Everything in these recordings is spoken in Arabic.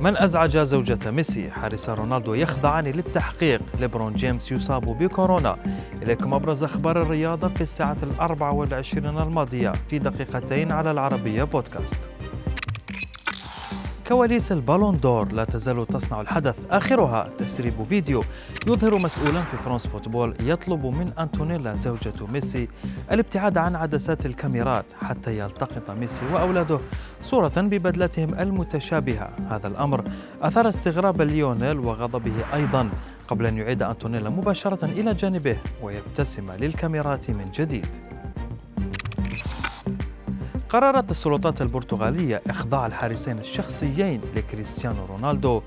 من أزعج زوجة ميسي؟ حارسا رونالدو يخضعان للتحقيق. ليبرون جيمس يصاب بكورونا. إليكم أبرز أخبار الرياضة في الساعة الأربع والعشرين الماضية. في دقيقتين على العربية بودكاست. كواليس البالون دور لا تزال تصنع الحدث. آخرها تسريب فيديو يظهر مسؤولا في فرانس فوتبول يطلب من أنتونيلا زوجة ميسي الابتعاد عن عدسات الكاميرات حتى يلتقط ميسي وأولاده صورة ببدلتهم المتشابهة. هذا الأمر أثار استغراب ليونيل وغضبه أيضا قبل أن يعيد أنتونيلا مباشرة إلى جانبه ويبتسم للكاميرات من جديد. قررت السلطات البرتغالية إخضاع الحارسين الشخصيين لكريستيانو رونالدو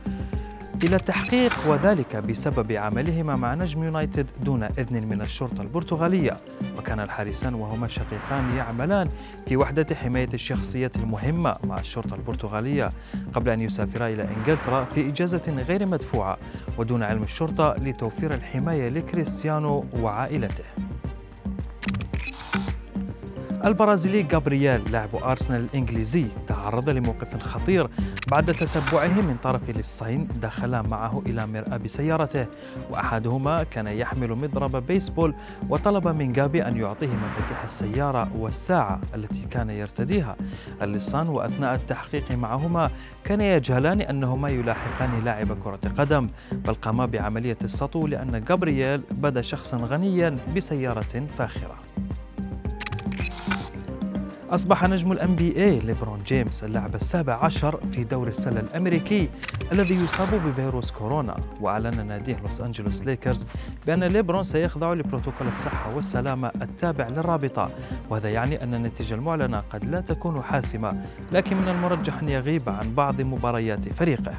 إلى التحقيق وذلك بسبب عملهما مع نجم يونايتد دون إذن من الشرطة البرتغالية. وكان الحارسان وهما شقيقان يعملان في وحدة حماية الشخصية المهمة مع الشرطة البرتغالية قبل أن يسافرا إلى إنجلترا في إجازة غير مدفوعة ودون علم الشرطة لتوفير الحماية لكريستيانو وعائلته. البرازيلي جابرييل لاعب أرسنال الإنجليزي تعرض لموقف خطير بعد تتبعه من طرف لصين دخلا معه إلى مرآة بسيارته. وأحدهما كان يحمل مضرب بيسبول وطلب من جابي أن يعطيه مفاتيح السيارة والساعة التي كان يرتديها. اللصان وأثناء التحقيق معهما كان يجهلان أنهما يلاحقان لاعب كرة قدم. بل قاما بعملية السطو لأن جابرييل بدا شخصا غنيا بسيارة فاخرة. أصبح نجم ال NBA ليبرون جيمس اللاعب السابع عشر في دوري السلة الأمريكي الذي يصاب بفيروس كورونا. وأعلن ناديه لوس أنجلوس ليكرز بأن ليبرون سيخضع لبروتوكول الصحة والسلامة التابع للرابطة. وهذا يعني أن النتيجة المعلنة قد لا تكون حاسمة لكن من المرجح أن يغيب عن بعض مباريات فريقه.